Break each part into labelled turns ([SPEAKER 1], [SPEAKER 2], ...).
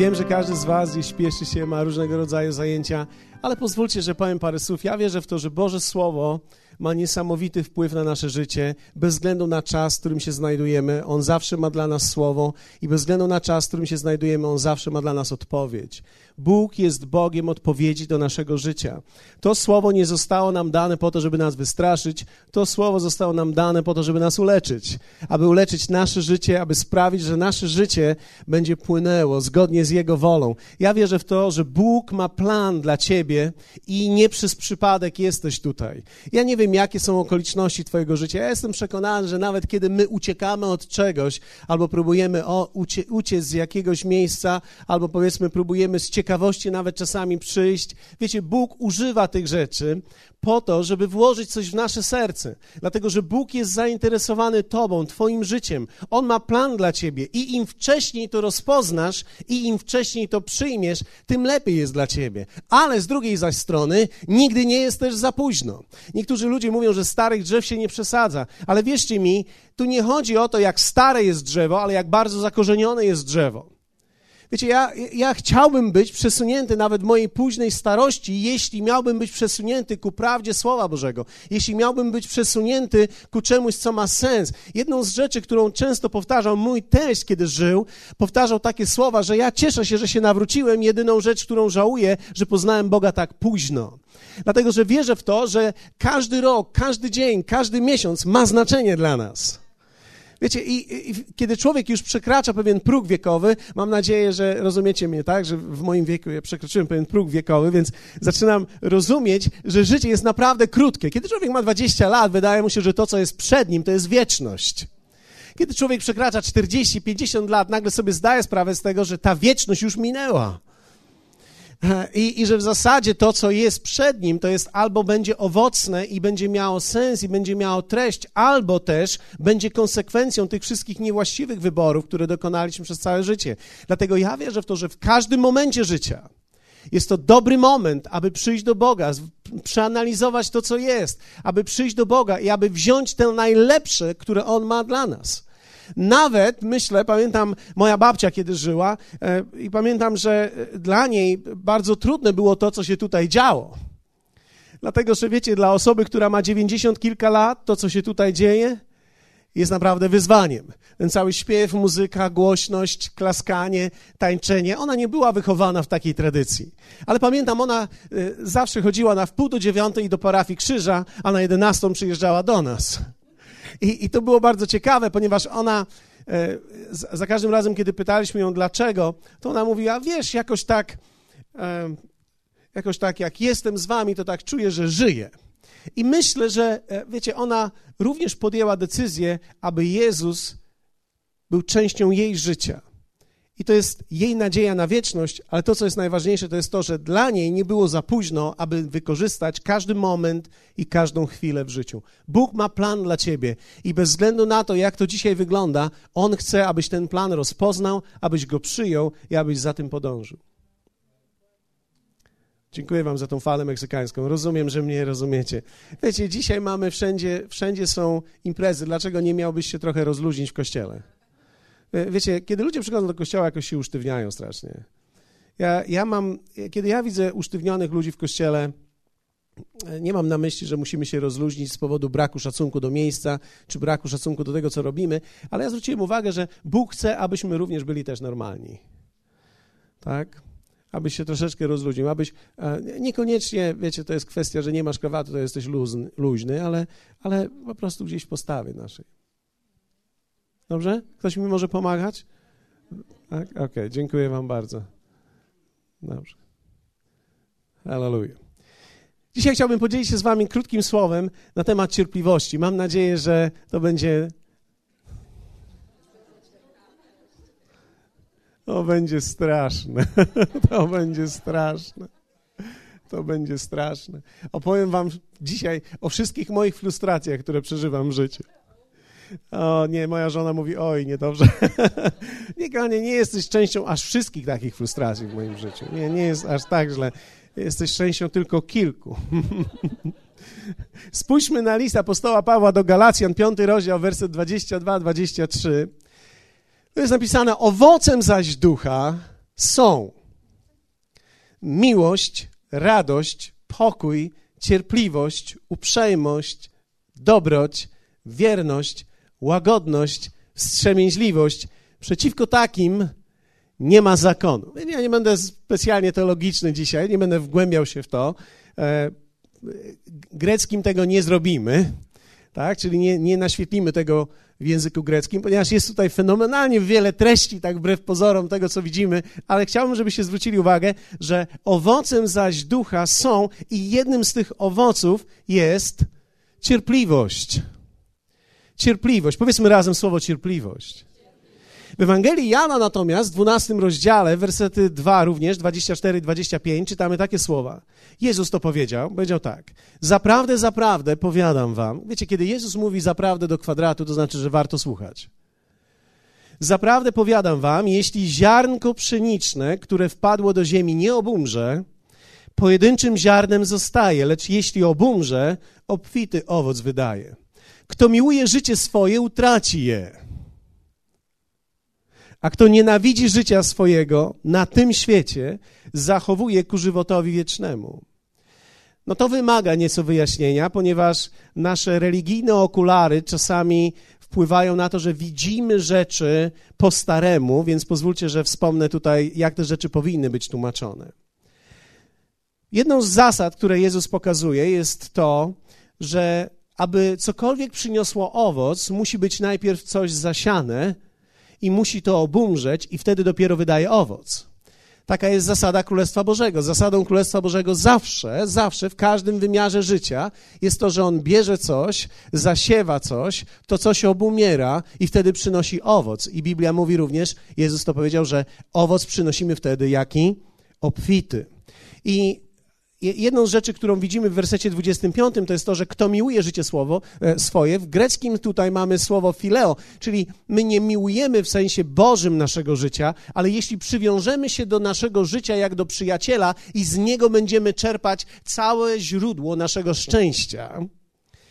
[SPEAKER 1] Wiem, że każdy z Was gdzieś śpieszy się, ma różnego rodzaju zajęcia, ale pozwólcie, że powiem parę słów. Ja wierzę w to, że Boże Słowo ma niesamowity wpływ na nasze życie, bez względu na czas, w którym się znajdujemy. On zawsze ma dla nas słowo i bez względu na czas, w którym się znajdujemy, on zawsze ma dla nas odpowiedź. Bóg jest Bogiem odpowiedzi do naszego życia. To słowo nie zostało nam dane po to, żeby nas wystraszyć, to słowo zostało nam dane po to, żeby nas uleczyć, aby uleczyć nasze życie, aby sprawić, że nasze życie będzie płynęło zgodnie z Jego wolą. Ja wierzę w to, że Bóg ma plan dla ciebie i nie przez przypadek jesteś tutaj. Ja nie wiem, jakie są okoliczności Twojego życia. Ja jestem przekonany, że nawet kiedy my uciekamy od czegoś, albo próbujemy o, ucie, uciec z jakiegoś miejsca, albo powiedzmy, próbujemy z ciekawości nawet czasami przyjść. Wiecie, Bóg używa tych rzeczy po to, żeby włożyć coś w nasze serce. Dlatego, że Bóg jest zainteresowany Tobą, Twoim życiem. On ma plan dla Ciebie i im wcześniej to rozpoznasz i im wcześniej to przyjmiesz, tym lepiej jest dla Ciebie. Ale z drugiej zaś strony, nigdy nie jest też za późno. Niektórzy ludzie mówią, że starych drzew się nie przesadza, ale wierzcie mi, tu nie chodzi o to, jak stare jest drzewo, ale jak bardzo zakorzenione jest drzewo. Wiecie, ja, ja chciałbym być przesunięty nawet mojej późnej starości, jeśli miałbym być przesunięty ku prawdzie Słowa Bożego, jeśli miałbym być przesunięty ku czemuś, co ma sens. Jedną z rzeczy, którą często powtarzał mój teść, kiedy żył, powtarzał takie słowa, że ja cieszę się, że się nawróciłem. Jedyną rzecz, którą żałuję, że poznałem Boga tak późno. Dlatego, że wierzę w to, że każdy rok, każdy dzień, każdy miesiąc ma znaczenie dla nas. Wiecie, i, i, kiedy człowiek już przekracza pewien próg wiekowy, mam nadzieję, że rozumiecie mnie, tak, że w moim wieku ja przekroczyłem pewien próg wiekowy, więc zaczynam rozumieć, że życie jest naprawdę krótkie. Kiedy człowiek ma 20 lat, wydaje mu się, że to, co jest przed nim, to jest wieczność. Kiedy człowiek przekracza 40, 50 lat, nagle sobie zdaje sprawę z tego, że ta wieczność już minęła. I, I że w zasadzie to, co jest przed nim, to jest albo będzie owocne i będzie miało sens i będzie miało treść, albo też będzie konsekwencją tych wszystkich niewłaściwych wyborów, które dokonaliśmy przez całe życie. Dlatego ja wierzę w to, że w każdym momencie życia jest to dobry moment, aby przyjść do Boga, przeanalizować to, co jest, aby przyjść do Boga i aby wziąć te najlepsze, które On ma dla nas. Nawet, myślę, pamiętam moja babcia, kiedy żyła, e, i pamiętam, że e, dla niej bardzo trudne było to, co się tutaj działo. Dlatego, że wiecie, dla osoby, która ma 90 kilka lat, to, co się tutaj dzieje, jest naprawdę wyzwaniem. Ten cały śpiew, muzyka, głośność, klaskanie, tańczenie, ona nie była wychowana w takiej tradycji. Ale pamiętam, ona y, zawsze chodziła na wpół do dziewiątej do parafii Krzyża, a na jedenastą przyjeżdżała do nas. I, I to było bardzo ciekawe, ponieważ ona e, za każdym razem, kiedy pytaliśmy ją dlaczego, to ona mówiła, wiesz, jakoś tak, e, jakoś tak jak jestem z wami, to tak czuję, że żyję. I myślę, że, e, wiecie, ona również podjęła decyzję, aby Jezus był częścią jej życia. I to jest jej nadzieja na wieczność, ale to, co jest najważniejsze, to jest to, że dla niej nie było za późno, aby wykorzystać każdy moment i każdą chwilę w życiu. Bóg ma plan dla ciebie i bez względu na to, jak to dzisiaj wygląda, On chce, abyś ten plan rozpoznał, abyś go przyjął i abyś za tym podążył. Dziękuję Wam za tą falę meksykańską. Rozumiem, że mnie rozumiecie. Wiecie, dzisiaj mamy wszędzie, wszędzie są imprezy. Dlaczego nie miałbyś się trochę rozluźnić w kościele? E, wiecie, kiedy ludzie przychodzą do kościoła, jakoś się usztywniają strasznie. Ja, ja mam, kiedy ja widzę usztywnionych ludzi w kościele, e, nie mam na myśli, że musimy się rozluźnić z powodu braku szacunku do miejsca, czy braku szacunku do tego, co robimy, ale ja zwróciłem uwagę, że Bóg chce, abyśmy również byli też normalni. Tak? Abyś się troszeczkę rozluźnił, abyś, e, niekoniecznie, wiecie, to jest kwestia, że nie masz krawatu, to jesteś luźny ale, ale po prostu gdzieś w postawie naszej. Dobrze? Ktoś mi może pomagać? Tak? Okej, okay, dziękuję Wam bardzo. Dobrze. Hallelujah. Dzisiaj chciałbym podzielić się z Wami krótkim słowem na temat cierpliwości. Mam nadzieję, że to będzie. To będzie straszne. To będzie straszne. To będzie straszne. Opowiem Wam dzisiaj o wszystkich moich frustracjach, które przeżywam w życiu. O nie, moja żona mówi, oj, niedobrze. nie, kochanie, nie jesteś częścią aż wszystkich takich frustracji w moim życiu. Nie, nie jest aż tak źle. Jesteś częścią tylko kilku. Spójrzmy na list apostoła Pawła do Galacjan, piąty rozdział, werset 22-23. To jest napisane, owocem zaś ducha są miłość, radość, pokój, cierpliwość, uprzejmość, dobroć, wierność, łagodność, wstrzemięźliwość. Przeciwko takim nie ma zakonu. Ja nie będę specjalnie teologiczny dzisiaj, nie będę wgłębiał się w to. E, greckim tego nie zrobimy, tak? czyli nie, nie naświetlimy tego w języku greckim, ponieważ jest tutaj fenomenalnie wiele treści, tak wbrew pozorom tego, co widzimy, ale chciałbym, żebyście zwrócili uwagę, że owocem zaś ducha są i jednym z tych owoców jest cierpliwość. Cierpliwość. Powiedzmy razem słowo cierpliwość. W Ewangelii Jana natomiast, w 12 rozdziale, wersety 2 również, 24-25, czytamy takie słowa. Jezus to powiedział, powiedział tak. Zaprawdę, zaprawdę powiadam wam. Wiecie, kiedy Jezus mówi zaprawdę do kwadratu, to znaczy, że warto słuchać. Zaprawdę powiadam wam, jeśli ziarnko pszeniczne, które wpadło do ziemi, nie obumrze, pojedynczym ziarnem zostaje, lecz jeśli obumrze, obfity owoc wydaje. Kto miłuje życie swoje, utraci je a kto nienawidzi życia swojego na tym świecie, zachowuje ku żywotowi wiecznemu. No to wymaga nieco wyjaśnienia, ponieważ nasze religijne okulary czasami wpływają na to, że widzimy rzeczy po staremu, więc pozwólcie, że wspomnę tutaj, jak te rzeczy powinny być tłumaczone. Jedną z zasad, które Jezus pokazuje, jest to, że aby cokolwiek przyniosło owoc, musi być najpierw coś zasiane, i musi to obumrzeć i wtedy dopiero wydaje owoc. Taka jest zasada Królestwa Bożego. Zasadą Królestwa Bożego zawsze, zawsze, w każdym wymiarze życia jest to, że on bierze coś, zasiewa coś, to coś obumiera i wtedy przynosi owoc. I Biblia mówi również, Jezus to powiedział, że owoc przynosimy wtedy jaki? Obfity. I jedną z rzeczy, którą widzimy w wersecie 25, to jest to, że kto miłuje życie słowo e, swoje. W greckim tutaj mamy słowo fileo, czyli my nie miłujemy w sensie Bożym naszego życia, ale jeśli przywiążemy się do naszego życia jak do przyjaciela i z niego będziemy czerpać całe źródło naszego szczęścia,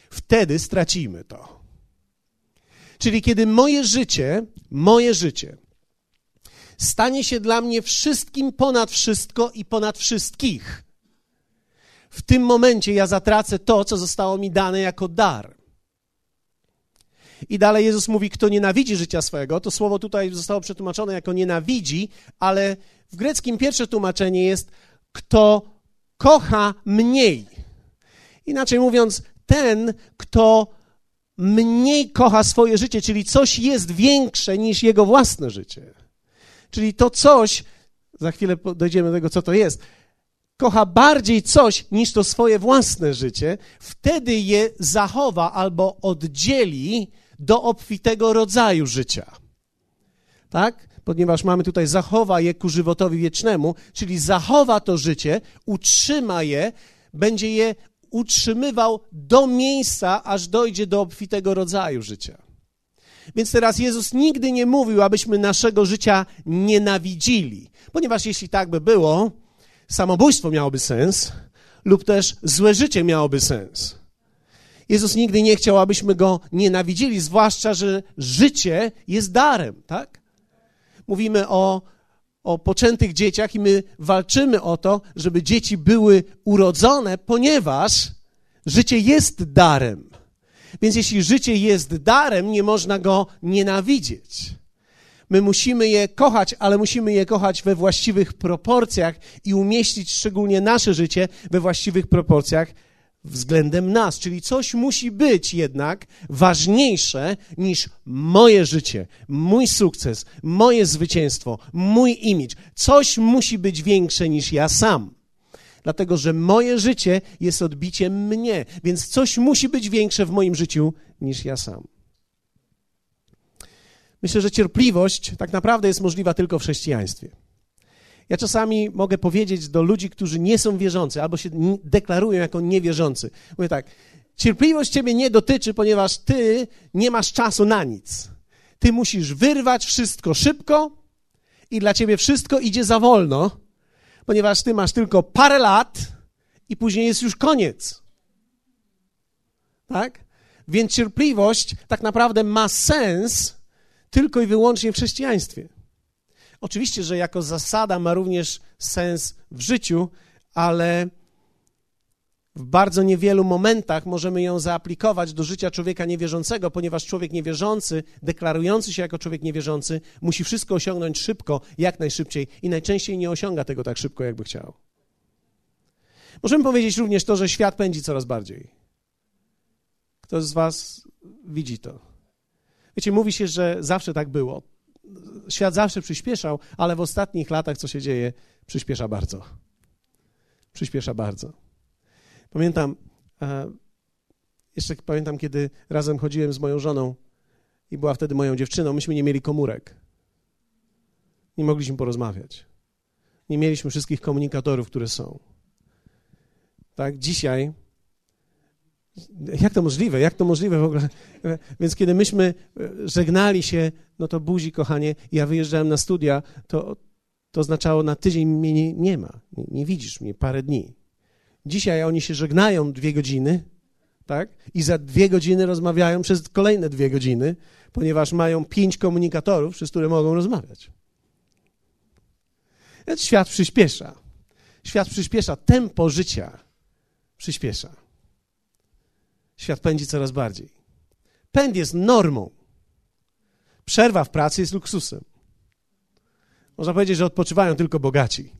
[SPEAKER 1] wtedy stracimy to. Czyli kiedy moje życie, moje życie stanie się dla mnie wszystkim ponad wszystko i ponad wszystkich, w tym momencie ja zatracę to, co zostało mi dane jako dar. I dalej Jezus mówi, kto nienawidzi życia swojego, to słowo tutaj zostało przetłumaczone jako nienawidzi, ale w greckim pierwsze tłumaczenie jest, kto kocha mniej. Inaczej mówiąc, ten, kto mniej kocha swoje życie, czyli coś jest większe niż jego własne życie. Czyli to coś, za chwilę dojdziemy do tego, co to jest, kocha bardziej coś niż to swoje własne życie, wtedy je zachowa albo oddzieli do obfitego rodzaju życia. Tak? Ponieważ mamy tutaj zachowa je ku żywotowi wiecznemu, czyli zachowa to życie, utrzyma je, będzie je utrzymywał do miejsca, aż dojdzie do obfitego rodzaju życia. Więc teraz Jezus nigdy nie mówił, abyśmy naszego życia nienawidzili, ponieważ jeśli tak by było, samobójstwo miałoby sens, lub też złe życie miałoby sens. Jezus nigdy nie chciał, abyśmy go nienawidzili, zwłaszcza, że życie jest darem, tak? Mówimy o, o poczętych dzieciach i my walczymy o to, żeby dzieci były urodzone, ponieważ życie jest darem. Więc jeśli życie jest darem, nie można go nienawidzieć. My musimy je kochać, ale musimy je kochać we właściwych proporcjach i umieścić szczególnie nasze życie we właściwych proporcjach względem nas. Czyli coś musi być jednak ważniejsze niż moje życie, mój sukces, moje zwycięstwo, mój imidż. Coś musi być większe niż ja sam. Dlatego, że moje życie jest odbiciem mnie, więc coś musi być większe w moim życiu niż ja sam. Myślę, że cierpliwość tak naprawdę jest możliwa tylko w chrześcijaństwie. Ja czasami mogę powiedzieć do ludzi, którzy nie są wierzący albo się deklarują jako niewierzący. Mówię tak, cierpliwość ciebie nie dotyczy, ponieważ ty nie masz czasu na nic. Ty musisz wyrwać wszystko szybko i dla ciebie wszystko idzie za wolno, ponieważ ty masz tylko parę lat i później jest już koniec. Tak? Więc cierpliwość tak naprawdę ma sens, tylko i wyłącznie w chrześcijaństwie. Oczywiście, że jako zasada ma również sens w życiu, ale w bardzo niewielu momentach możemy ją zaaplikować do życia człowieka niewierzącego, ponieważ człowiek niewierzący, deklarujący się jako człowiek niewierzący, musi wszystko osiągnąć szybko, jak najszybciej i najczęściej nie osiąga tego tak szybko, jakby chciał. Możemy powiedzieć również to, że świat pędzi coraz bardziej. Kto z Was widzi to? Wiecie, mówi się, że zawsze tak było. Świat zawsze przyspieszał, ale w ostatnich latach, co się dzieje, przyspiesza bardzo. Przyspiesza bardzo. Pamiętam, e, jeszcze pamiętam, kiedy razem chodziłem z moją żoną i była wtedy moją dziewczyną, myśmy nie mieli komórek. Nie mogliśmy porozmawiać. Nie mieliśmy wszystkich komunikatorów, które są. Tak, dzisiaj jak to możliwe? Jak to możliwe w ogóle? Więc kiedy myśmy żegnali się, no to buzi, kochanie, ja wyjeżdżałem na studia, to, to oznaczało na tydzień mnie nie, nie ma, nie, nie, widzisz mnie parę dni. Dzisiaj oni się żegnają dwie godziny, tak? I za dwie godziny rozmawiają przez kolejne dwie godziny, ponieważ mają pięć komunikatorów, przez które mogą rozmawiać. Świat przyspiesza. Świat przyspiesza, tempo życia przyspiesza. Świat pędzi coraz bardziej. Pęd jest normą. Przerwa w pracy jest luksusem. Można powiedzieć, że odpoczywają tylko bogaci.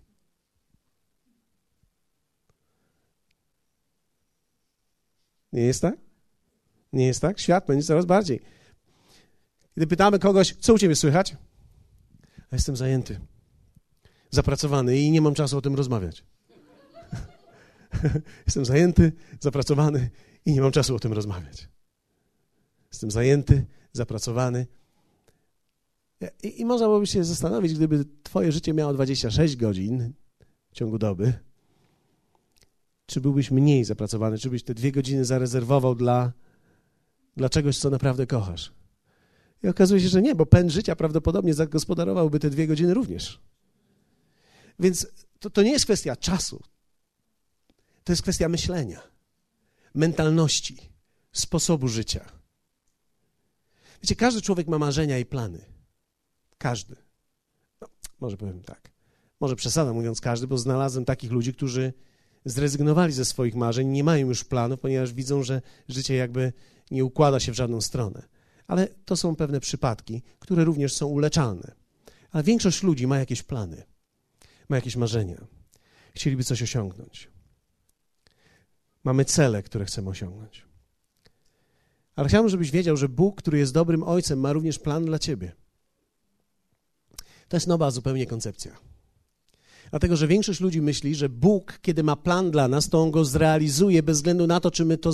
[SPEAKER 1] Nie jest tak? Nie jest tak? Świat pędzi coraz bardziej. Kiedy pytamy kogoś, co u ciebie słychać? A jestem zajęty, zapracowany i nie mam czasu o tym rozmawiać. jestem zajęty, zapracowany i nie mam czasu o tym rozmawiać. Jestem zajęty, zapracowany. I, I można byłoby się zastanowić, gdyby Twoje życie miało 26 godzin w ciągu doby, czy byłbyś mniej zapracowany, czy byś te dwie godziny zarezerwował dla, dla czegoś, co naprawdę kochasz. I okazuje się, że nie, bo pęd życia prawdopodobnie zagospodarowałby te dwie godziny również. Więc to, to nie jest kwestia czasu, to jest kwestia myślenia mentalności, sposobu życia. Wiecie, każdy człowiek ma marzenia i plany. Każdy. No, może powiem tak. Może przesadzam mówiąc każdy, bo znalazłem takich ludzi, którzy zrezygnowali ze swoich marzeń, nie mają już planów, ponieważ widzą, że życie jakby nie układa się w żadną stronę. Ale to są pewne przypadki, które również są uleczalne. Ale większość ludzi ma jakieś plany, ma jakieś marzenia. Chcieliby coś osiągnąć. Mamy cele, które chcemy osiągnąć. Ale chciałbym, żebyś wiedział, że Bóg, który jest dobrym ojcem, ma również plan dla ciebie. To jest nowa zupełnie koncepcja. Dlatego, że większość ludzi myśli, że Bóg, kiedy ma plan dla nas, to on go zrealizuje bez względu na to, czy my to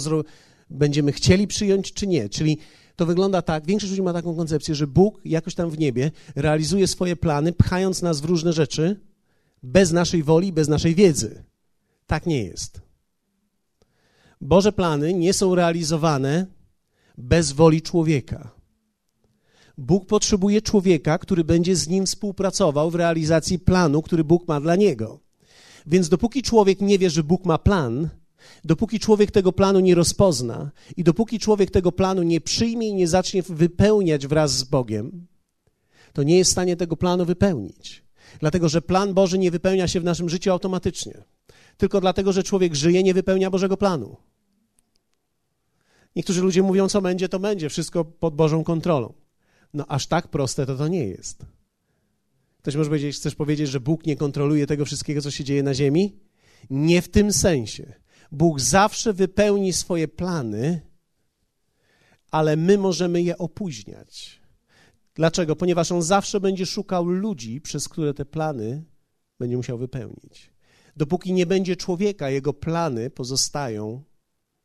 [SPEAKER 1] będziemy chcieli przyjąć, czy nie. Czyli to wygląda tak, większość ludzi ma taką koncepcję, że Bóg jakoś tam w niebie realizuje swoje plany, pchając nas w różne rzeczy, bez naszej woli, bez naszej wiedzy. Tak nie jest. Boże plany nie są realizowane bez woli człowieka. Bóg potrzebuje człowieka, który będzie z nim współpracował w realizacji planu, który Bóg ma dla niego. Więc dopóki człowiek nie wie, że Bóg ma plan, dopóki człowiek tego planu nie rozpozna i dopóki człowiek tego planu nie przyjmie i nie zacznie wypełniać wraz z Bogiem, to nie jest w stanie tego planu wypełnić. Dlatego, że plan Boży nie wypełnia się w naszym życiu automatycznie. Tylko dlatego, że człowiek żyje, nie wypełnia Bożego planu. Niektórzy ludzie mówią, co będzie, to będzie, wszystko pod Bożą kontrolą. No aż tak proste to to nie jest. Ktoś może powiedzieć, chcesz powiedzieć, że Bóg nie kontroluje tego wszystkiego, co się dzieje na ziemi? Nie w tym sensie. Bóg zawsze wypełni swoje plany, ale my możemy je opóźniać. Dlaczego? Ponieważ On zawsze będzie szukał ludzi, przez które te plany będzie musiał wypełnić. Dopóki nie będzie człowieka, jego plany pozostają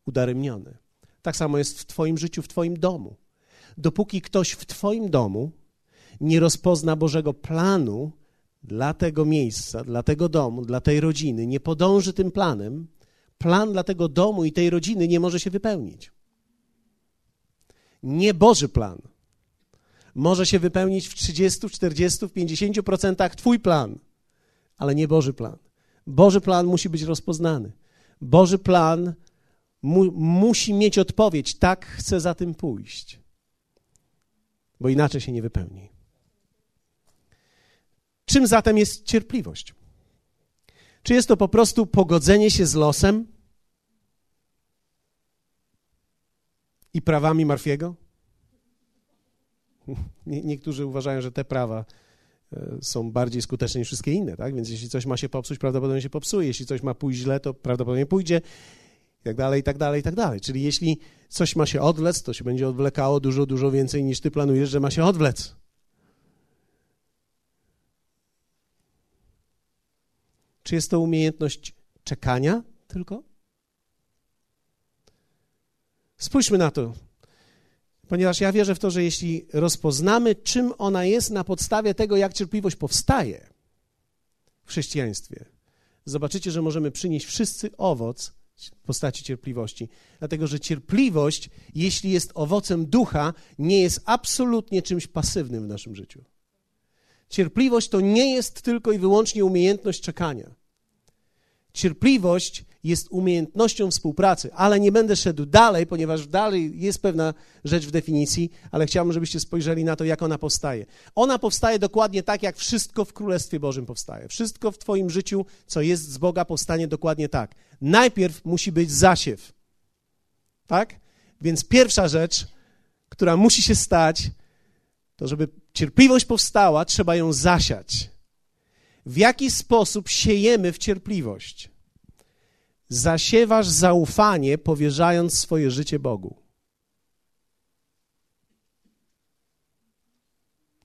[SPEAKER 1] udaremnione. Tak samo jest w Twoim życiu, w Twoim domu. Dopóki ktoś w Twoim domu nie rozpozna Bożego planu dla tego miejsca, dla tego domu, dla tej rodziny, nie podąży tym planem, plan dla tego domu i tej rodziny nie może się wypełnić. Nie Boży plan może się wypełnić w 30, 40, 50% Twój plan, ale nie Boży plan. Boży plan musi być rozpoznany. Boży plan mu, musi mieć odpowiedź, tak chcę za tym pójść, bo inaczej się nie wypełni. Czym zatem jest cierpliwość? Czy jest to po prostu pogodzenie się z losem i prawami Marfiego? niektórzy uważają, że te prawa są bardziej skuteczne niż wszystkie inne, tak? Więc jeśli coś ma się popsuć, prawdopodobnie się popsuje. Jeśli coś ma pójść źle, to prawdopodobnie pójdzie. I tak dalej, i tak dalej, i tak dalej. Czyli jeśli coś ma się odwlec, to się będzie odwlekało dużo, dużo więcej niż ty planujesz, że ma się odwlec. Czy jest to umiejętność czekania tylko? Spójrzmy na to, ponieważ ja wierzę w to, że jeśli rozpoznamy, czym ona jest na podstawie tego, jak cierpliwość powstaje w chrześcijaństwie, zobaczycie, że możemy przynieść wszyscy owoc w postaci cierpliwości. Dlatego, że cierpliwość, jeśli jest owocem ducha, nie jest absolutnie czymś pasywnym w naszym życiu. Cierpliwość to nie jest tylko i wyłącznie umiejętność czekania. Cierpliwość jest umiejętnością współpracy, ale nie będę szedł dalej, ponieważ dalej jest pewna rzecz w definicji, ale chciałbym, żebyście spojrzeli na to, jak ona powstaje. Ona powstaje dokładnie tak, jak wszystko w Królestwie Bożym powstaje. Wszystko w Twoim życiu, co jest z Boga, powstanie dokładnie tak. Najpierw musi być zasiew. Tak? Więc pierwsza rzecz, która musi się stać, to żeby cierpliwość powstała, trzeba ją zasiać. W jaki sposób siejemy w cierpliwość? Zasiewasz zaufanie, powierzając swoje życie Bogu.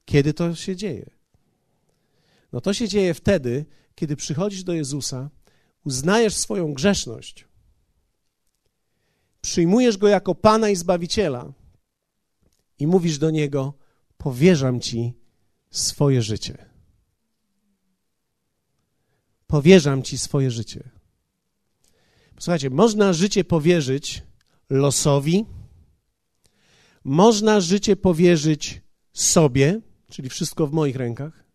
[SPEAKER 1] Kiedy to się dzieje? No to się dzieje wtedy, kiedy przychodzisz do Jezusa, uznajesz swoją grzeszność, przyjmujesz Go jako Pana i Zbawiciela i mówisz do Niego, powierzam Ci swoje życie powierzam Ci swoje życie. Słuchajcie, można życie powierzyć losowi, można życie powierzyć sobie, czyli wszystko w moich rękach.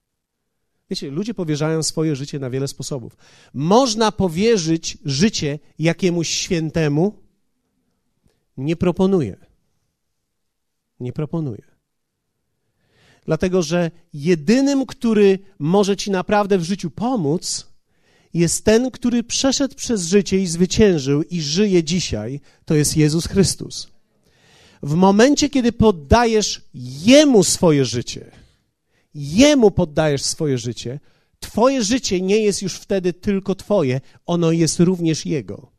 [SPEAKER 1] Wiecie, ludzie powierzają swoje życie na wiele sposobów. Można powierzyć życie jakiemuś świętemu. Nie proponuję. Nie proponuję. Dlatego, że jedynym, który może ci naprawdę w życiu pomóc, jest ten, który przeszedł przez życie i zwyciężył i żyje dzisiaj, to jest Jezus Chrystus. W momencie, kiedy poddajesz Jemu swoje życie, Jemu poddajesz swoje życie, Twoje życie nie jest już wtedy tylko Twoje, ono jest również Jego.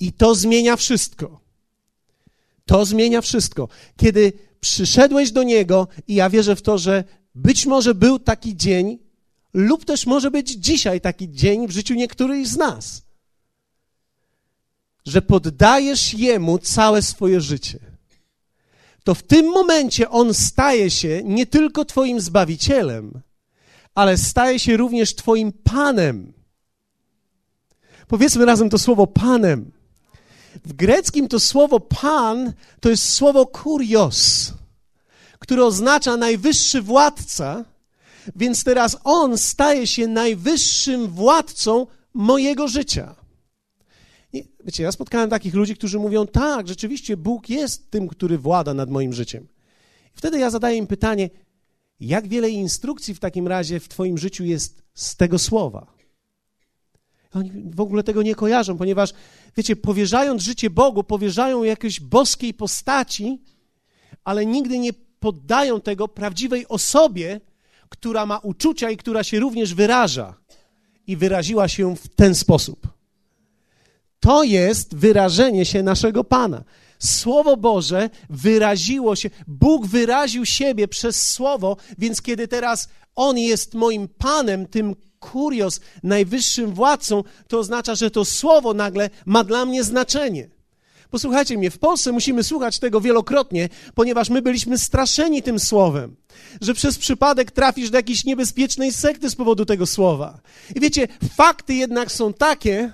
[SPEAKER 1] I to zmienia wszystko. To zmienia wszystko. Kiedy przyszedłeś do Niego, i ja wierzę w to, że być może był taki dzień, lub też może być dzisiaj taki dzień w życiu niektórych z nas, że poddajesz Jemu całe swoje życie. To w tym momencie On staje się nie tylko Twoim Zbawicielem, ale staje się również Twoim Panem. Powiedzmy razem to słowo Panem. W greckim to słowo Pan to jest słowo kurios, które oznacza najwyższy władca, więc teraz On staje się najwyższym władcą mojego życia. I, wiecie, ja spotkałem takich ludzi, którzy mówią, tak, rzeczywiście Bóg jest tym, który włada nad moim życiem. I wtedy ja zadaję im pytanie, jak wiele instrukcji w takim razie w Twoim życiu jest z tego słowa? Oni w ogóle tego nie kojarzą, ponieważ, wiecie, powierzając życie Bogu, powierzają jakiejś boskiej postaci, ale nigdy nie poddają tego prawdziwej osobie, która ma uczucia i która się również wyraża. I wyraziła się w ten sposób. To jest wyrażenie się naszego Pana. Słowo Boże wyraziło się, Bóg wyraził siebie przez Słowo, więc kiedy teraz On jest moim Panem, tym kurios, najwyższym władcą, to oznacza, że to Słowo nagle ma dla mnie znaczenie. Posłuchajcie mnie, w Polsce musimy słuchać tego wielokrotnie, ponieważ my byliśmy straszeni tym słowem, że przez przypadek trafisz do jakiejś niebezpiecznej sekty z powodu tego słowa. I wiecie, fakty jednak są takie,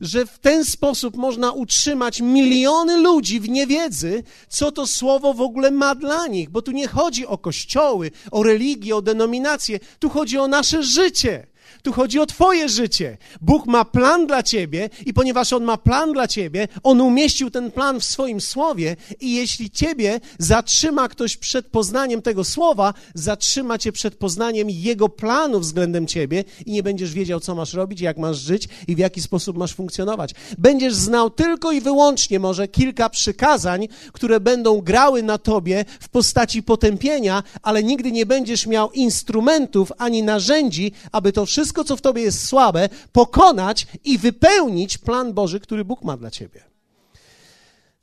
[SPEAKER 1] że w ten sposób można utrzymać miliony ludzi w niewiedzy, co to słowo w ogóle ma dla nich, bo tu nie chodzi o kościoły, o religię, o denominację, tu chodzi o nasze życie. Tu chodzi o Twoje życie. Bóg ma plan dla Ciebie i ponieważ On ma plan dla Ciebie, On umieścił ten plan w swoim słowie i jeśli Ciebie zatrzyma ktoś przed poznaniem tego słowa, zatrzyma Cię przed poznaniem Jego planu względem Ciebie i nie będziesz wiedział, co masz robić, jak masz żyć i w jaki sposób masz funkcjonować. Będziesz znał tylko i wyłącznie może kilka przykazań, które będą grały na Tobie w postaci potępienia, ale nigdy nie będziesz miał instrumentów ani narzędzi, aby to wszystko, co w tobie jest słabe, pokonać i wypełnić plan Boży, który Bóg ma dla ciebie.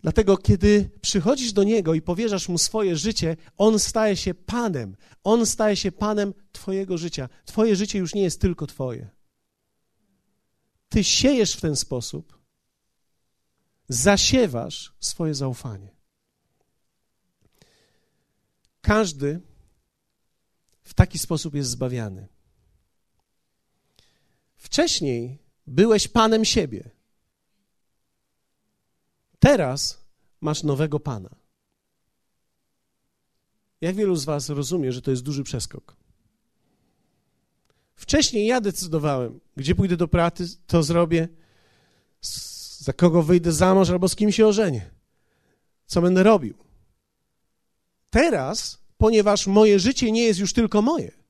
[SPEAKER 1] Dlatego, kiedy przychodzisz do Niego i powierzasz Mu swoje życie, On staje się Panem. On staje się Panem Twojego życia. Twoje życie już nie jest tylko Twoje. Ty siejesz w ten sposób, zasiewasz swoje zaufanie. Każdy w taki sposób jest zbawiany. Wcześniej byłeś panem siebie. Teraz masz nowego pana. Jak wielu z Was rozumie, że to jest duży przeskok? Wcześniej ja decydowałem, gdzie pójdę do pracy, to zrobię, za kogo wyjdę za mąż albo z kim się ożenię, co będę robił. Teraz, ponieważ moje życie nie jest już tylko moje,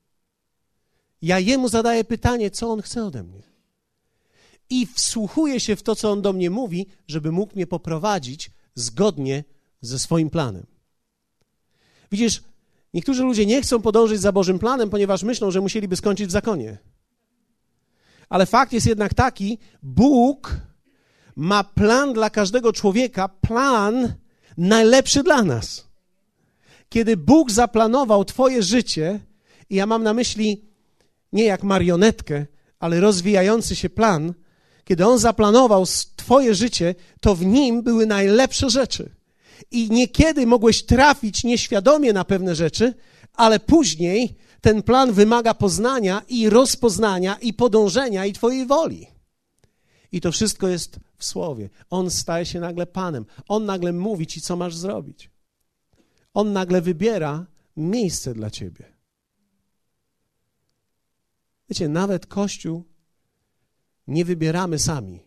[SPEAKER 1] ja jemu zadaję pytanie, co on chce ode mnie. I wsłuchuję się w to, co on do mnie mówi, żeby mógł mnie poprowadzić zgodnie ze swoim planem. Widzisz, niektórzy ludzie nie chcą podążyć za Bożym planem, ponieważ myślą, że musieliby skończyć w zakonie. Ale fakt jest jednak taki, Bóg ma plan dla każdego człowieka, plan najlepszy dla nas. Kiedy Bóg zaplanował Twoje życie, i ja mam na myśli nie jak marionetkę, ale rozwijający się plan, kiedy On zaplanował Twoje życie, to w nim były najlepsze rzeczy. I niekiedy mogłeś trafić nieświadomie na pewne rzeczy, ale później ten plan wymaga poznania i rozpoznania i podążenia i Twojej woli. I to wszystko jest w słowie. On staje się nagle Panem. On nagle mówi Ci, co masz zrobić. On nagle wybiera miejsce dla Ciebie. Wiecie, nawet Kościół nie wybieramy sami.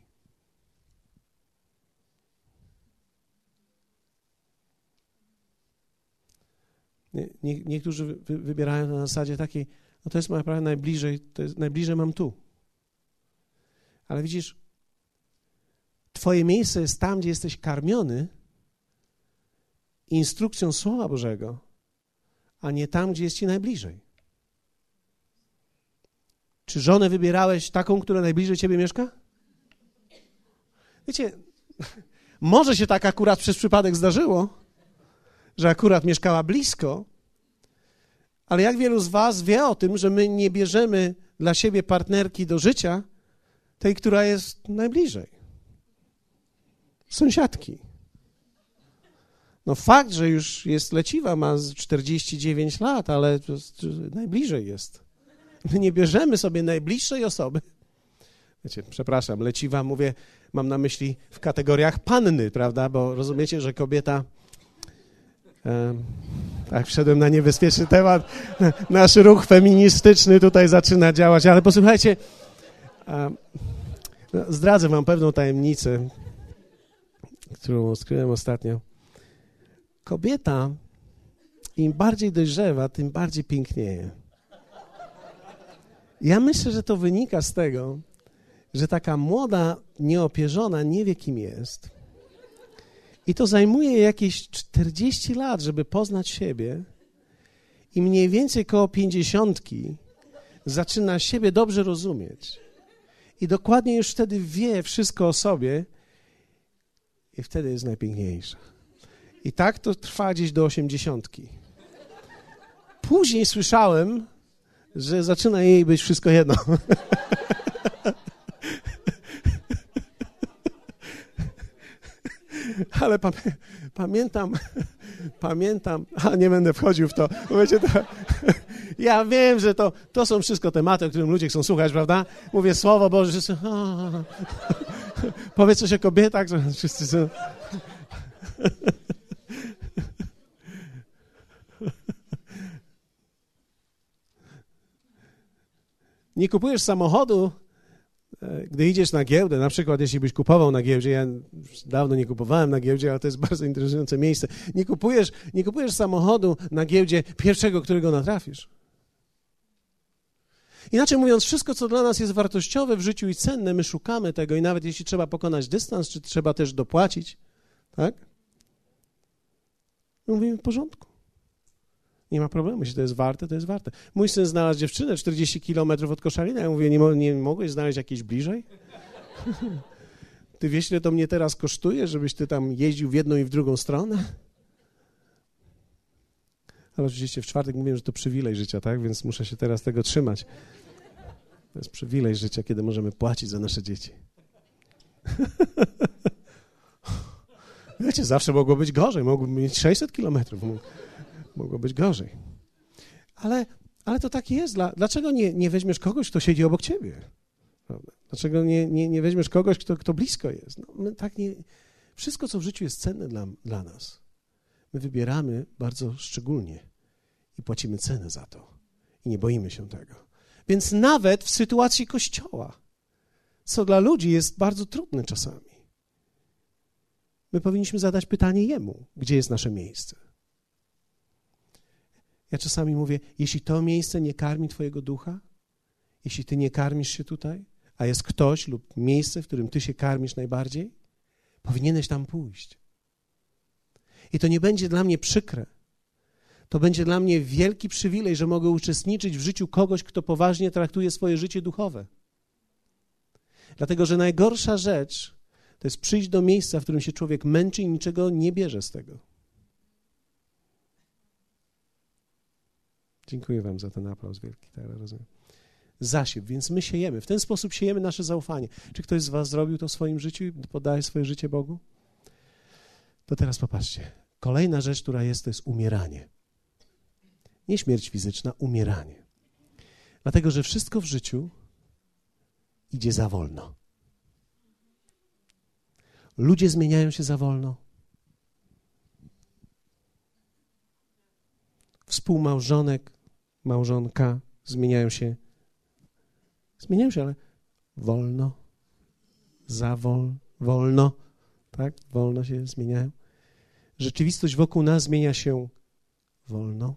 [SPEAKER 1] Nie, nie, niektórzy wy, wybierają na zasadzie takiej, no to jest moja prawa najbliżej, to jest, najbliżej mam tu. Ale widzisz, Twoje miejsce jest tam, gdzie jesteś karmiony instrukcją Słowa Bożego, a nie tam, gdzie jest Ci najbliżej. Czy żonę wybierałeś taką, która najbliżej ciebie mieszka? Wiecie, może się tak akurat przez przypadek zdarzyło, że akurat mieszkała blisko, ale jak wielu z Was wie o tym, że my nie bierzemy dla siebie partnerki do życia tej, która jest najbliżej? Sąsiadki. No fakt, że już jest leciwa, ma 49 lat, ale najbliżej jest. My nie bierzemy sobie najbliższej osoby. Wiecie, przepraszam, leciwa, mówię, mam na myśli w kategoriach panny, prawda? Bo rozumiecie, że kobieta. E, tak, wszedłem na niebezpieczny temat. Nasz ruch feministyczny tutaj zaczyna działać, ale posłuchajcie, e, zdradzę wam pewną tajemnicę, którą odkryłem ostatnio. Kobieta, im bardziej dojrzewa, tym bardziej pięknieje. Ja myślę, że to wynika z tego, że taka młoda, nieopierzona nie wie, kim jest. I to zajmuje jakieś 40 lat, żeby poznać siebie. I mniej więcej koło pięćdziesiątki zaczyna siebie dobrze rozumieć. I dokładnie już wtedy wie wszystko o sobie i wtedy jest najpiękniejsza. I tak to trwa gdzieś do osiemdziesiątki. Później słyszałem, że zaczyna jej być wszystko jedno. Ale pamiętam, pamiętam, a nie będę wchodził w to. Wiecie, to ja wiem, że to, to są wszystko tematy, o którym ludzie chcą słuchać, prawda? Mówię Słowo Boże, że powiedz coś o kobietach, wszyscy są... nie kupujesz samochodu, e, gdy idziesz na giełdę, na przykład jeśli byś kupował na giełdzie, ja dawno nie kupowałem na giełdzie, ale to jest bardzo interesujące miejsce. Nie kupujesz, nie kupujesz samochodu na giełdzie pierwszego, którego natrafisz. Inaczej mówiąc, wszystko, co dla nas jest wartościowe w życiu i cenne, my szukamy tego i nawet jeśli trzeba pokonać dystans, czy trzeba też dopłacić, tak? My mówimy w porządku. Nie ma problemu, jeśli to jest warte, to jest warte. Mój syn znalazł dziewczynę 40 kilometrów od Koszalina. Ja mówię, nie, nie mogłeś znaleźć jakiejś bliżej? Ty wiesz, ile to mnie teraz kosztuje, żebyś ty tam jeździł w jedną i w drugą stronę? Ale oczywiście w czwartek mówiłem, że to przywilej życia, tak? Więc muszę się teraz tego trzymać. To jest przywilej życia, kiedy możemy płacić za nasze dzieci. Wiecie, zawsze mogło być gorzej. Mogłoby mieć 600 kilometrów. Mogło być gorzej. Ale, ale to tak jest. Dlaczego nie, nie weźmiesz kogoś, kto siedzi obok ciebie? Dlaczego nie, nie, nie weźmiesz kogoś, kto, kto blisko jest? No, tak nie, wszystko, co w życiu jest cenne dla, dla nas, my wybieramy bardzo szczególnie i płacimy cenę za to. I nie boimy się tego. Więc nawet w sytuacji kościoła, co dla ludzi jest bardzo trudne czasami, my powinniśmy zadać pytanie Jemu, gdzie jest nasze miejsce. Ja czasami mówię, jeśli to miejsce nie karmi Twojego ducha, jeśli Ty nie karmisz się tutaj, a jest ktoś lub miejsce, w którym Ty się karmisz najbardziej, powinieneś tam pójść. I to nie będzie dla mnie przykre. To będzie dla mnie wielki przywilej, że mogę uczestniczyć w życiu kogoś, kto poważnie traktuje swoje życie duchowe. Dlatego, że najgorsza rzecz to jest przyjść do miejsca, w którym się człowiek męczy i niczego nie bierze z tego. Dziękuję Wam za ten aplauz wielki, tak rozumiem. Zasieb, więc my siejemy. W ten sposób siejemy nasze zaufanie. Czy ktoś z Was zrobił to w swoim życiu i podaje swoje życie Bogu? To teraz popatrzcie. Kolejna rzecz, która jest, to jest umieranie. Nie śmierć fizyczna, umieranie. Dlatego, że wszystko w życiu idzie za wolno. Ludzie zmieniają się za wolno. Współmałżonek, małżonka zmieniają się. Zmieniają się, ale wolno, za wol, wolno, tak? Wolno się zmieniają. Rzeczywistość wokół nas zmienia się wolno.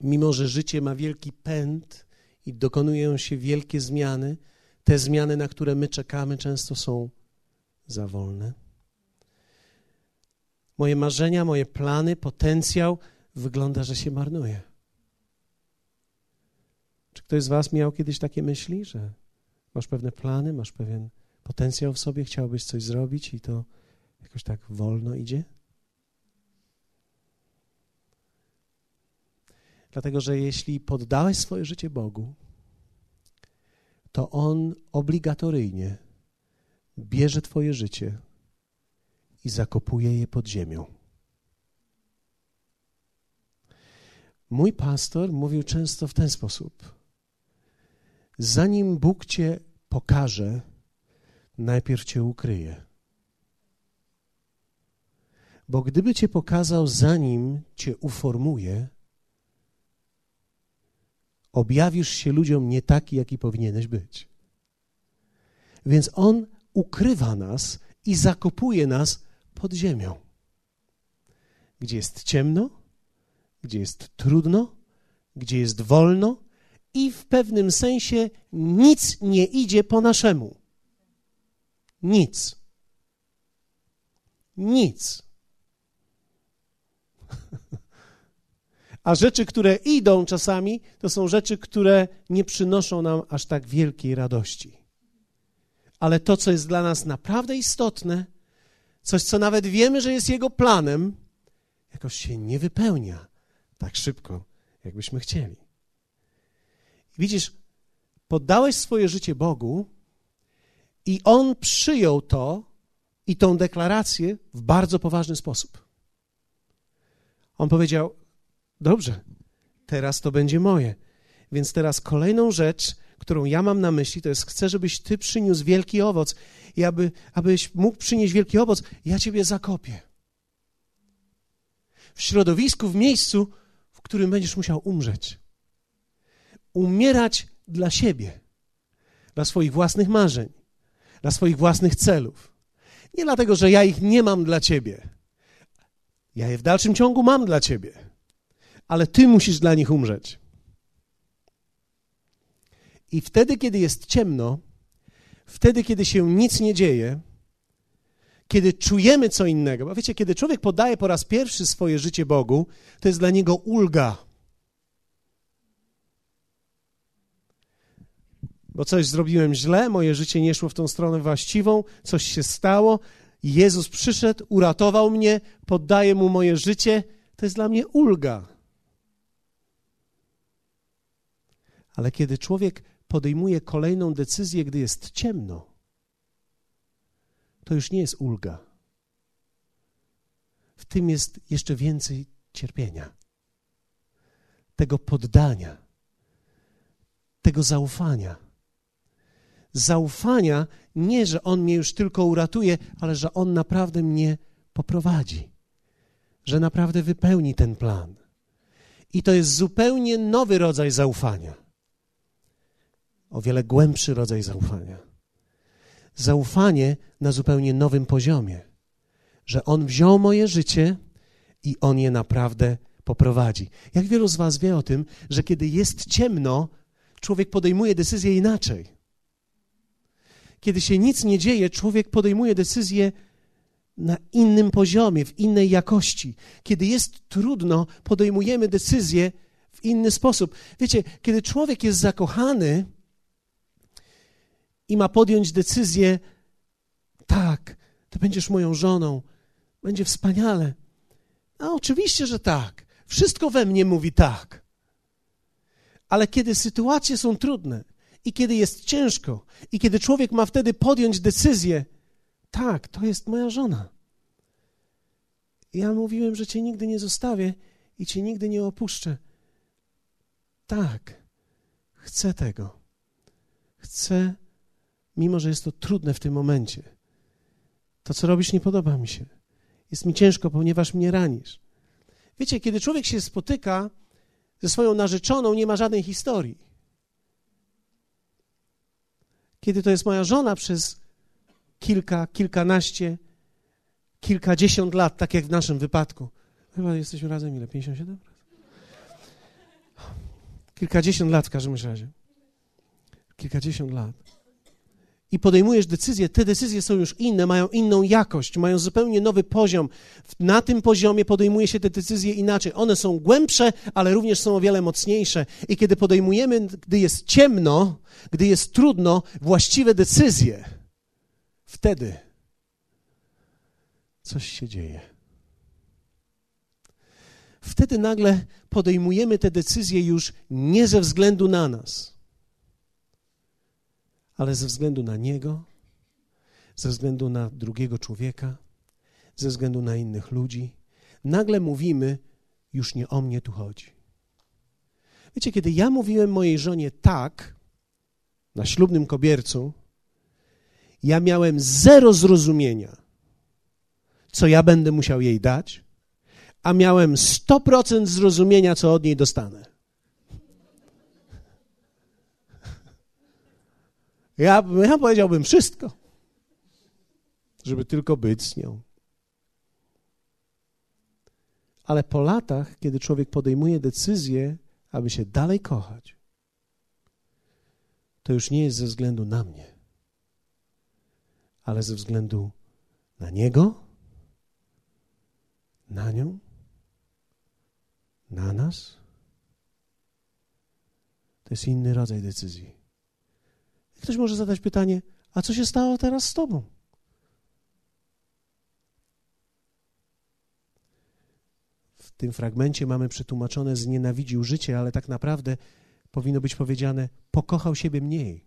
[SPEAKER 1] Mimo, że życie ma wielki pęd i dokonują się wielkie zmiany, te zmiany, na które my czekamy, często są za wolne. Moje marzenia, moje plany, potencjał wygląda, że się marnuje. Czy ktoś z Was miał kiedyś takie myśli, że masz pewne plany, masz pewien potencjał w sobie, chciałbyś coś zrobić i to jakoś tak wolno idzie? Dlatego, że jeśli poddałeś swoje życie Bogu, to On obligatoryjnie bierze Twoje życie i zakopuje je pod ziemią. Mój pastor mówił często w ten sposób: Zanim Bóg Cię pokaże, najpierw Cię ukryje. Bo gdyby Cię pokazał, zanim Cię uformuje, objawisz się ludziom nie taki, jaki powinieneś być. Więc On ukrywa nas i zakopuje nas pod ziemią, gdzie jest ciemno, gdzie jest trudno, gdzie jest wolno i w pewnym sensie nic nie idzie po naszemu. Nic. Nic. A rzeczy, które idą czasami, to są rzeczy, które nie przynoszą nam aż tak wielkiej radości. Ale to, co jest dla nas naprawdę istotne, coś, co nawet wiemy, że jest Jego planem, jakoś się nie wypełnia tak szybko, jakbyśmy chcieli. Widzisz, poddałeś swoje życie Bogu i On przyjął to i tą deklarację w bardzo poważny sposób. On powiedział: Dobrze, teraz to będzie moje. Więc teraz kolejną rzecz, którą ja mam na myśli, to jest chcę, żebyś ty przyniósł wielki owoc i aby, abyś mógł przynieść wielki owoc, ja ciebie zakopię. W środowisku, w miejscu, w którym będziesz musiał umrzeć. Umierać dla siebie, dla swoich własnych marzeń, dla swoich własnych celów. Nie dlatego, że ja ich nie mam dla ciebie. Ja je w dalszym ciągu mam dla ciebie, ale ty musisz dla nich umrzeć. I wtedy, kiedy jest ciemno, wtedy, kiedy się nic nie dzieje, kiedy czujemy co innego, bo wiecie, kiedy człowiek podaje po raz pierwszy swoje życie Bogu, to jest dla niego ulga. Bo coś zrobiłem źle, moje życie nie szło w tą stronę właściwą, coś się stało, Jezus przyszedł, uratował mnie, poddaję mu moje życie, to jest dla mnie ulga. Ale kiedy człowiek podejmuje kolejną decyzję, gdy jest ciemno, to już nie jest ulga. W tym jest jeszcze więcej cierpienia, tego poddania, tego zaufania. Zaufania nie, że On mnie już tylko uratuje, ale że On naprawdę mnie poprowadzi, że naprawdę wypełni ten plan. I to jest zupełnie nowy rodzaj zaufania, o wiele głębszy rodzaj zaufania zaufanie na zupełnie nowym poziomie, że On wziął moje życie i On je naprawdę poprowadzi. Jak wielu z Was wie o tym, że kiedy jest ciemno, człowiek podejmuje decyzję inaczej. Kiedy się nic nie dzieje, człowiek podejmuje decyzję na innym poziomie, w innej jakości. Kiedy jest trudno, podejmujemy decyzję w inny sposób. Wiecie, kiedy człowiek jest zakochany, i ma podjąć decyzję: tak, ty będziesz moją żoną, będzie wspaniale. A oczywiście, że tak. Wszystko we mnie mówi tak. Ale kiedy sytuacje są trudne i kiedy jest ciężko, i kiedy człowiek ma wtedy podjąć decyzję: tak, to jest moja żona. Ja mówiłem, że cię nigdy nie zostawię i cię nigdy nie opuszczę. Tak, chcę tego. Chcę mimo że jest to trudne w tym momencie. To, co robisz, nie podoba mi się. Jest mi ciężko, ponieważ mnie ranisz. Wiecie, kiedy człowiek się spotyka ze swoją narzeczoną, nie ma żadnej historii. Kiedy to jest moja żona przez kilka, kilkanaście, kilkadziesiąt lat, tak jak w naszym wypadku. Chyba jesteśmy razem ile? 57? Kilkadziesiąt lat w każdym razie. Kilkadziesiąt lat i podejmujesz decyzje, te decyzje są już inne, mają inną jakość, mają zupełnie nowy poziom. Na tym poziomie podejmuje się te decyzje inaczej. One są głębsze, ale również są o wiele mocniejsze. I kiedy podejmujemy, gdy jest ciemno, gdy jest trudno, właściwe decyzje, wtedy coś się dzieje. Wtedy nagle podejmujemy te decyzje już nie ze względu na nas ale ze względu na Niego, ze względu na drugiego człowieka, ze względu na innych ludzi, nagle mówimy, już nie o mnie tu chodzi. Wiecie, kiedy ja mówiłem mojej żonie tak na ślubnym kobiercu, ja miałem zero zrozumienia, co ja będę musiał jej dać, a miałem 100% zrozumienia, co od niej dostanę. Ja, ja powiedziałbym wszystko, żeby tylko być z nią. Ale po latach, kiedy człowiek podejmuje decyzję, aby się dalej kochać, to już nie jest ze względu na mnie, ale ze względu na niego, na nią, na nas. To jest inny rodzaj decyzji. Ktoś może zadać pytanie, a co się stało teraz z tobą? W tym fragmencie mamy przetłumaczone znienawidził życie, ale tak naprawdę powinno być powiedziane pokochał siebie mniej.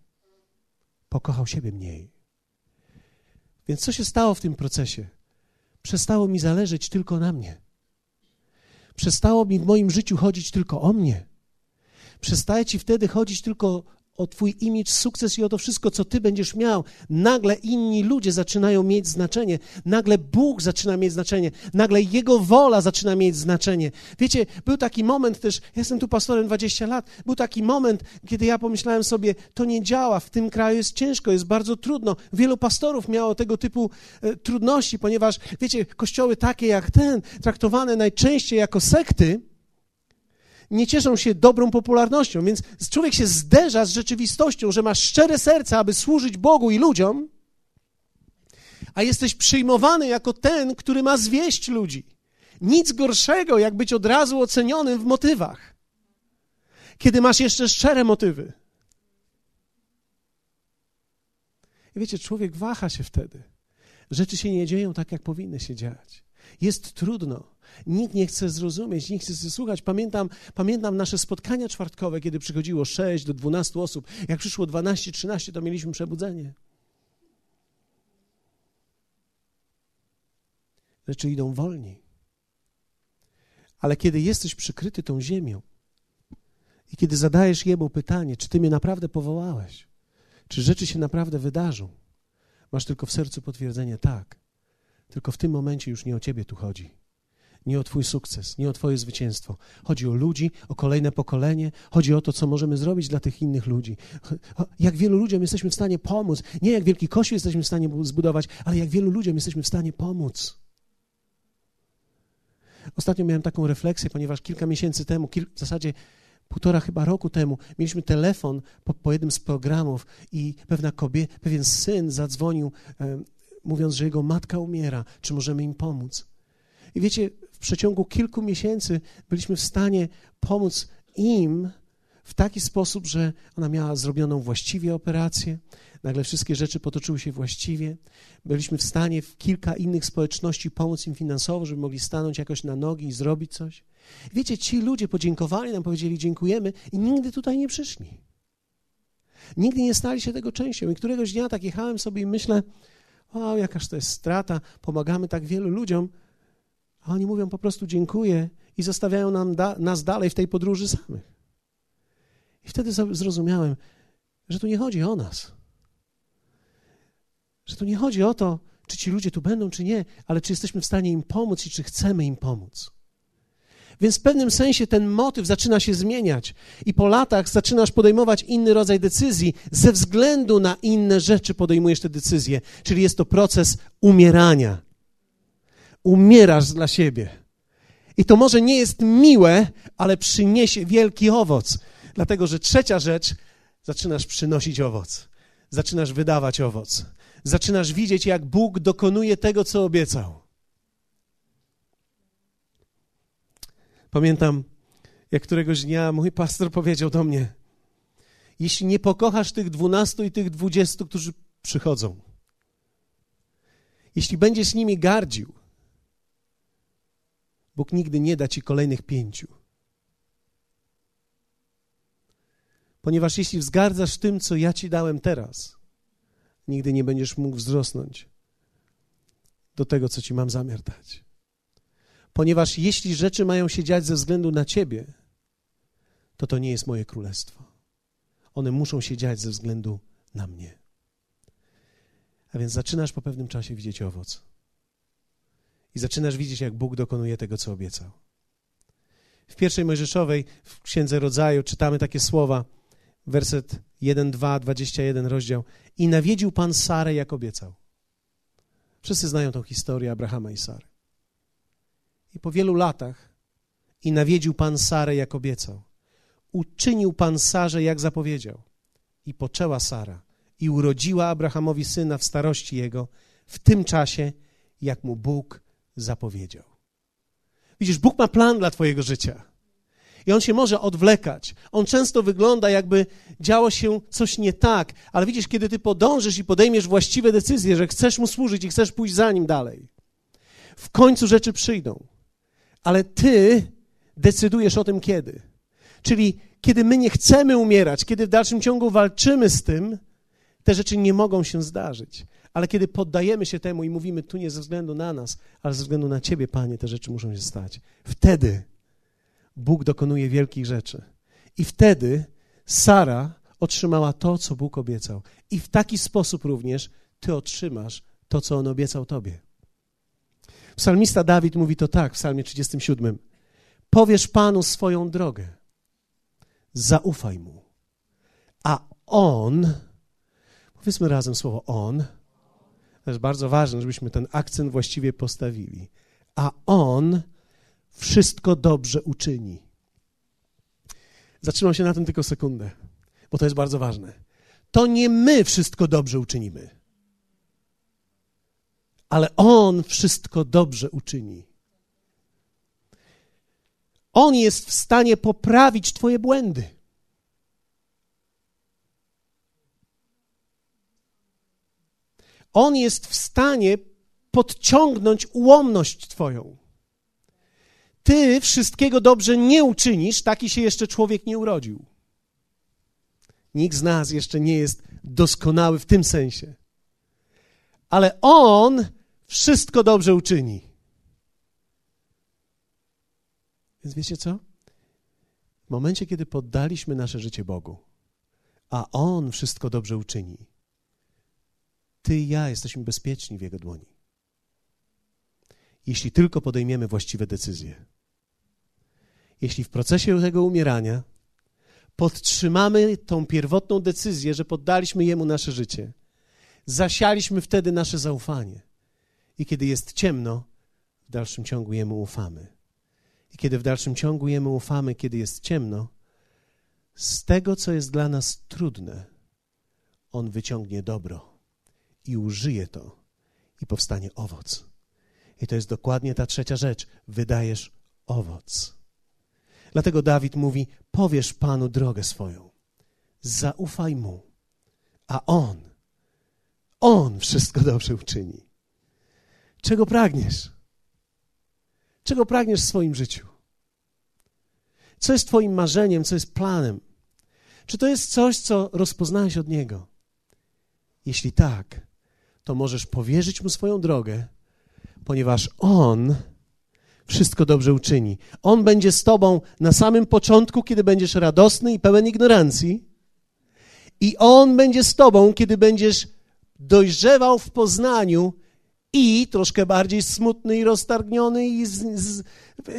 [SPEAKER 1] Pokochał siebie mniej. Więc co się stało w tym procesie? Przestało mi zależeć tylko na mnie. Przestało mi w moim życiu chodzić tylko o mnie. Przestaje ci wtedy chodzić tylko o Twój imidż, sukces i o to wszystko, co Ty będziesz miał, nagle inni ludzie zaczynają mieć znaczenie, nagle Bóg zaczyna mieć znaczenie, nagle Jego wola zaczyna mieć znaczenie. Wiecie, był taki moment też, ja jestem tu pastorem 20 lat, był taki moment, kiedy ja pomyślałem sobie, to nie działa, w tym kraju jest ciężko, jest bardzo trudno. Wielu pastorów miało tego typu e, trudności, ponieważ, wiecie, kościoły takie jak ten, traktowane najczęściej jako sekty, nie cieszą się dobrą popularnością, więc człowiek się zderza z rzeczywistością, że masz szczere serce, aby służyć Bogu i ludziom, a jesteś przyjmowany jako ten, który ma zwieść ludzi. Nic gorszego, jak być od razu ocenionym w motywach, kiedy masz jeszcze szczere motywy. I wiecie, człowiek waha się wtedy. Rzeczy się nie dzieją tak, jak powinny się dziać. Jest trudno. Nikt nie chce zrozumieć, nikt chce słuchać. Pamiętam, pamiętam nasze spotkania czwartkowe, kiedy przychodziło 6 do 12 osób. Jak przyszło 12, 13, to mieliśmy przebudzenie. Rzeczy idą wolniej. Ale kiedy jesteś przykryty tą ziemią i kiedy zadajesz Jemu pytanie, czy Ty mnie naprawdę powołałeś, czy rzeczy się naprawdę wydarzą, masz tylko w sercu potwierdzenie tak. Tylko w tym momencie już nie o Ciebie tu chodzi nie o Twój sukces, nie o Twoje zwycięstwo. Chodzi o ludzi, o kolejne pokolenie, chodzi o to, co możemy zrobić dla tych innych ludzi. Jak wielu ludziom jesteśmy w stanie pomóc. Nie jak wielki kościół jesteśmy w stanie zbudować, ale jak wielu ludziom jesteśmy w stanie pomóc. Ostatnio miałem taką refleksję, ponieważ kilka miesięcy temu, kil, w zasadzie półtora chyba roku temu, mieliśmy telefon po, po jednym z programów i pewna kobieta, pewien syn zadzwonił, e, mówiąc, że jego matka umiera, czy możemy im pomóc. I wiecie, w przeciągu kilku miesięcy byliśmy w stanie pomóc im w taki sposób, że ona miała zrobioną właściwie operację, nagle wszystkie rzeczy potoczyły się właściwie. Byliśmy w stanie w kilka innych społeczności pomóc im finansowo, żeby mogli stanąć jakoś na nogi i zrobić coś. Wiecie, ci ludzie podziękowali nam, powiedzieli dziękujemy i nigdy tutaj nie przyszli. Nigdy nie stali się tego częścią. I któregoś dnia tak jechałem sobie i myślę, o, jakaż to jest strata, pomagamy tak wielu ludziom, a oni mówią po prostu dziękuję i zostawiają nam da, nas dalej w tej podróży samych. I wtedy zrozumiałem, że tu nie chodzi o nas. Że tu nie chodzi o to, czy ci ludzie tu będą, czy nie, ale czy jesteśmy w stanie im pomóc i czy chcemy im pomóc. Więc w pewnym sensie ten motyw zaczyna się zmieniać, i po latach zaczynasz podejmować inny rodzaj decyzji, ze względu na inne rzeczy podejmujesz te decyzje, czyli jest to proces umierania umierasz dla siebie. I to może nie jest miłe, ale przyniesie wielki owoc. Dlatego, że trzecia rzecz, zaczynasz przynosić owoc. Zaczynasz wydawać owoc. Zaczynasz widzieć, jak Bóg dokonuje tego, co obiecał. Pamiętam, jak któregoś dnia mój pastor powiedział do mnie: Jeśli nie pokochasz tych dwunastu i tych dwudziestu, którzy przychodzą, jeśli będziesz nimi gardził, Bóg nigdy nie da ci kolejnych pięciu. Ponieważ jeśli wzgardzasz tym, co ja ci dałem teraz, nigdy nie będziesz mógł wzrosnąć do tego, co ci mam zamiar dać. Ponieważ jeśli rzeczy mają się dziać ze względu na ciebie, to to nie jest moje królestwo. One muszą się dziać ze względu na mnie. A więc zaczynasz po pewnym czasie widzieć owoc i zaczynasz widzieć, jak Bóg dokonuje tego, co obiecał. W pierwszej Mojżeszowej, w Księdze Rodzaju, czytamy takie słowa, werset 1, 2, 21 rozdział. I nawiedził Pan Sarę, jak obiecał. Wszyscy znają tą historię Abrahama i Sary. I po wielu latach i nawiedził Pan Sarę, jak obiecał. Uczynił Pan Sarze, jak zapowiedział. I poczęła Sara i urodziła Abrahamowi syna w starości jego, w tym czasie, jak mu Bóg zapowiedział. Widzisz, Bóg ma plan dla Twojego życia. I on się może odwlekać. On często wygląda, jakby działo się coś nie tak, ale widzisz, kiedy ty podążysz i podejmiesz właściwe decyzje, że chcesz mu służyć i chcesz pójść za nim dalej, w końcu rzeczy przyjdą. Ale ty decydujesz o tym kiedy. Czyli kiedy my nie chcemy umierać, kiedy w dalszym ciągu walczymy z tym, te rzeczy nie mogą się zdarzyć. Ale kiedy poddajemy się temu i mówimy, tu nie ze względu na nas, ale ze względu na Ciebie, Panie, te rzeczy muszą się stać. Wtedy Bóg dokonuje wielkich rzeczy. I wtedy Sara otrzymała to, co Bóg obiecał. I w taki sposób również ty otrzymasz to, co On obiecał tobie. Psalmista Dawid mówi to tak w psalmie 37. Powiesz Panu swoją drogę, zaufaj Mu, a On, powiedzmy razem słowo On, to jest bardzo ważne, żebyśmy ten akcent właściwie postawili, a On wszystko dobrze uczyni. Zatrzymam się na tym tylko sekundę, bo to jest bardzo ważne. To nie my wszystko dobrze uczynimy, ale On wszystko dobrze uczyni. On jest w stanie poprawić Twoje błędy. On jest w stanie podciągnąć ułomność Twoją. Ty wszystkiego dobrze nie uczynisz, taki się jeszcze człowiek nie urodził. Nikt z nas jeszcze nie jest doskonały w tym sensie. Ale On wszystko dobrze uczyni. Więc wiecie co? W momencie, kiedy poddaliśmy nasze życie Bogu, a On wszystko dobrze uczyni, Ty i ja jesteśmy bezpieczni w Jego dłoni. Jeśli tylko podejmiemy właściwe decyzje. Jeśli w procesie tego umierania podtrzymamy tą pierwotną decyzję, że poddaliśmy Jemu nasze życie, zasialiśmy wtedy nasze zaufanie. I kiedy jest ciemno, w dalszym ciągu Jemu ufamy. I kiedy w dalszym ciągu Jemu ufamy, kiedy jest ciemno, z tego, co jest dla nas trudne, On wyciągnie dobro i użyje to i powstanie owoc. I to jest dokładnie ta trzecia rzecz. Wydajesz owoc. Dlatego Dawid mówi: Powiesz Panu drogę swoją, zaufaj mu, a on, on wszystko dobrze uczyni. Czego pragniesz? Czego pragniesz w swoim życiu? Co jest Twoim marzeniem, co jest planem? Czy to jest coś, co rozpoznałeś od Niego? Jeśli tak, to możesz powierzyć Mu swoją drogę, ponieważ On wszystko dobrze uczyni. On będzie z Tobą na samym początku, kiedy będziesz radosny i pełen ignorancji, i On będzie z Tobą, kiedy będziesz dojrzewał w poznaniu i troszkę bardziej smutny i roztargniony i z, z,